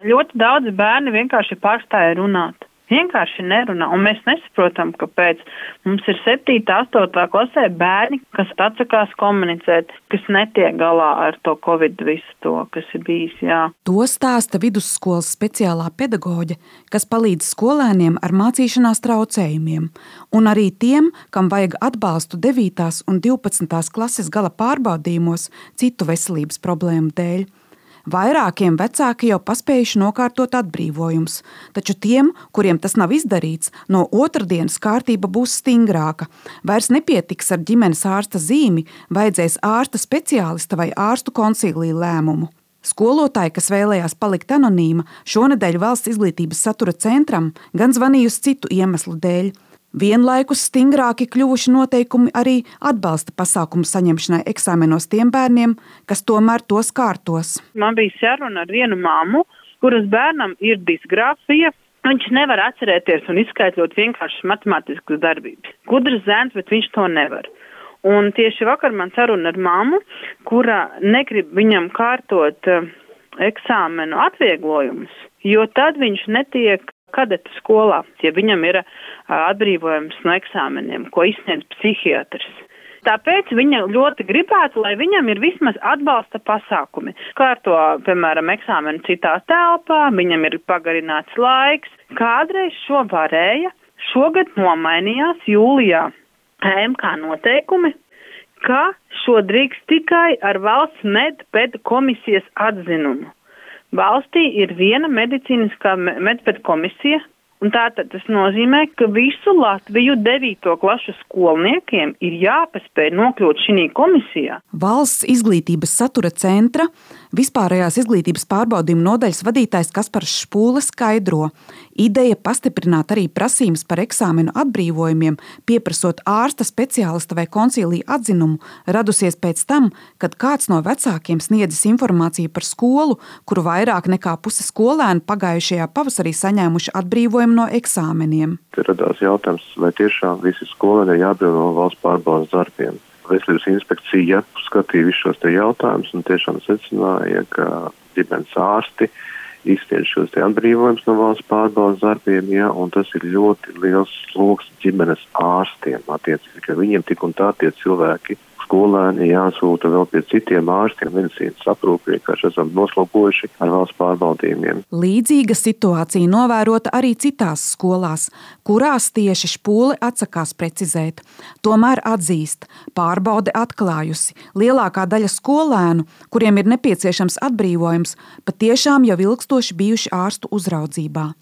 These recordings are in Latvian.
Ļoti daudzi bērni vienkārši pārstāja runāt vienkārši nerunā. Un mēs nesaprotam, kāpēc mums ir 7, 8 klasē bērni, kas atsakās komunicēt, kas netiek galā ar to covid visu to, kas ir bijis. Jā. To stāsta vidusskolas speciālā pedagoģe, kas palīdz skolēniem ar mācīšanās traucējumiem, un arī tiem, kam vajag atbalstu 9. un 12. klases gala pārbaudījumos citu veselības problēmu dēļ. Vairākiem vecāki jau paspējuši nokārtot atbrīvojumus, taču tiem, kuriem tas nav izdarīts, no otrdienas kārtība būs stingrāka. Vairs nepietiks ar ģimenes ārsta zīmi, vajadzēs ārsta speciālista vai ārstu koncīlī lēmumu. Skolotāja, kas vēlējās palikt anonīma, šonadēļ valsts izglītības satura centram gan zvanījusi citu iemeslu dēļ. Vienlaikus stingrāki kļuvuši noteikumi arī atbalsta pasākumu saņemšanai eksāmenos tiem bērniem, kas tomēr tos kārtos. Man bija saruna ar vienu māmu, kuras bērnam ir disgrāfija. Viņš nevar atcerēties un izskaidrot vienkāršas matemātiskas darbības. Gudrs zēns, bet viņš to nevar. Un tieši vakar man saruna ar mammu, kura negrib viņam kārtot uh, eksāmenu atvieglojumus, jo tad viņš netiek kadeta skolā, ja viņam ir atbrīvojums no eksāmeniem, ko izsniedz psihiatrs. Tāpēc viņa ļoti gribētu, lai viņam ir vismaz atbalsta pasākumi. Kārto, piemēram, eksāmenu citā telpā, viņam ir pagarināts laiks. Kādreiz šo varēja, šogad nomainījās jūlijā MK noteikumi, ka šo drīkst tikai ar valsts medped komisijas atzinumu. Valstī ir viena medicīniskā medpēta komisija, Un tātad tas nozīmē, ka visu Latviju 9. klašu skolniekiem ir jāpaspēj nokļūt šī komisijā. Valsts izglītības satura centra vispārējās izglītības pārbaudījuma nodaļas vadītājs Kaspars Špūle skaidro, ideja pastiprināt arī prasības par eksāmenu atbrīvojumiem, pieprasot ārsta, speciālista vai koncīlija atzinumu, radusies pēc tam, kad kāds no vecākiem sniedzis informāciju par skolu, kuru vairāk nekā puse skolēnu pagājušajā pavasarī saņēmuši atbrīvojumu no eksāmeniem. Te radās jautājums, vai tiešām visi skolēni ir jāatbrīvo no valsts pārbaudas darbiem. Veselības inspekcija skatīja visus šos jautājumus un tiešām secināja, ka ģimenes ārsti izsniedz šos atbrīvojumus no valsts pārbaudas darbiem, ja, un tas ir ļoti liels sloks ģimenes ārstiem. Attiecīgi, ka viņiem tik un tā tie cilvēki skolēni jāsūta vēl pie citiem ārstiem, medicīnas aprūpē, vienkārši esam noslogojuši ar valsts pārbaudījumiem. Līdzīga situācija novērota arī citās skolās, kurās tieši špūle atsakās precizēt. Tomēr atzīst, pārbaude atklājusi, lielākā daļa skolēnu, kuriem ir nepieciešams atbrīvojums, patiešām jau ilgstoši bijuši ārstu uzraudzībā.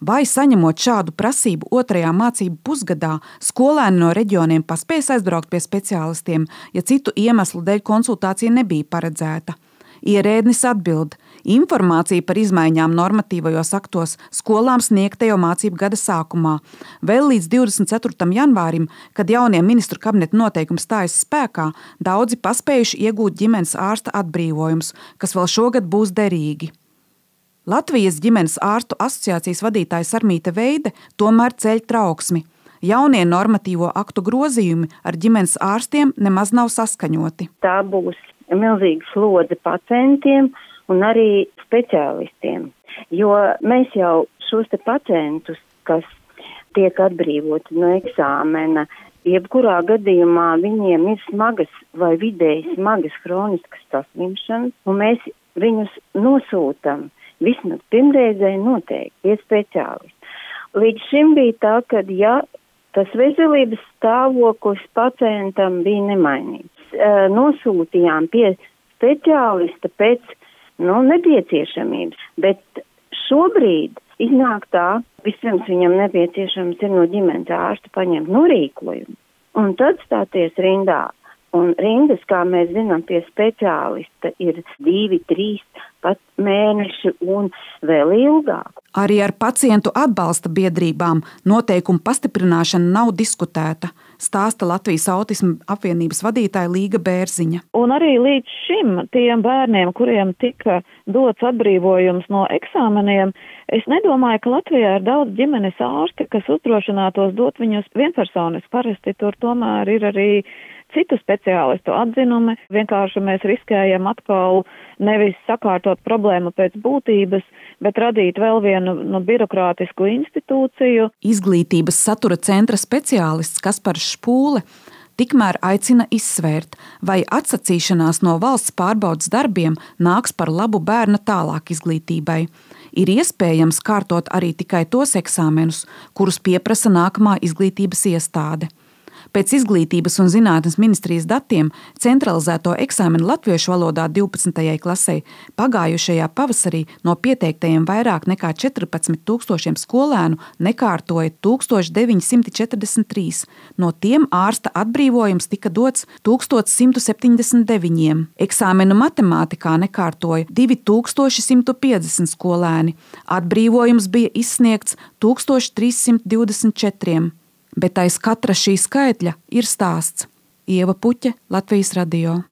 Vai saņemot šādu prasību otrajā mācību pusgadā, skolēni no reģioniem paspēs aizbraukt pie speciālistiem, ja citu iemeslu dēļ konsultācija nebija paredzēta? Ierēdnis atbild, informācija par izmaiņām normatīvajos aktos skolām sniegta jau mācību gada sākumā. Vēl līdz 24. janvārim, kad jaunie ministru kabineta noteikumi stājas spēkā, daudzi paspējuši iegūt ģimenes ārsta atbrīvojumus, kas vēl šogad būs derīgi. Latvijas ģimenes ārstu asociācijas vadītājs Armīta Veide tomēr ceļ trauksmi. Jaunie normatīvo aktu grozījumi ar ģimenes ārstiem nemaz nav saskaņoti. Tā būs milzīga slodze pacientiem un arī speciālistiem. Jo mēs jau šos pacientus, kas tiek atbrīvoti no eksāmena, jebkurā gadījumā viņiem ir smagas vai vidēji smagas chroniskas saslimšanas, un mēs viņus nosūtam vismaz pirmreizēji noteikti pie speciālista. Līdz šim bija tā, ka ja tas veselības stāvoklis pacientam bija nemainīgs, nosūtījām pie speciālista pēc nu, nepieciešamības, bet šobrīd iznāk tā, vispirms viņam nepieciešams ir no ģimenes ārsta paņemt norīkojumu un tad stāties rindā. Un rindas, kā mēs zinām, pie speciālista ir divi, trīs, pat mēneši un vēl ilgāk. Arī ar pacientu atbalsta biedrībām noteikumu pastiprināšana nav diskutēta, stāsta Latvijas autisma apvienības vadītāja Līga Bērziņa. Un arī līdz šim tiem bērniem, kuriem tika dots atbrīvojums no eksāmeniem, es nedomāju, ka Latvijā ir daudz ģimenes ārsti, kas uzdrošinātos dot viņus vienpersonis. Parasti tur tomēr ir arī citu speciālistu atzinumi. Vienkārši mēs riskējam atkal nevis sakārtot problēmu pēc būtības, bet radīt vēl vienu nu, birokrātisku institūciju. Izglītības satura centra speciālists Kaspars Špūle tikmēr aicina izsvērt, vai atsacīšanās no valsts pārbaudas darbiem nāks par labu bērna tālāk izglītībai. Ir iespējams kārtot arī tikai tos eksāmenus, kurus pieprasa nākamā izglītības iestāde. Pēc izglītības un zinātnes ministrijas datiem centralizēto eksāmenu latviešu valodā 12. klasē pagājušajā pavasarī no pieteiktajiem vairāk nekā 14 tūkstošiem skolēnu nekārtoja 1943. No tiem ārsta atbrīvojums tika dots 1179. Eksāmenu matemātikā nekārtoja 2150 skolēni. Atbrīvojums bija izsniegts 1324 bet aiz katra šī skaitļa ir stāsts. Ieva Puķe, Latvijas radio.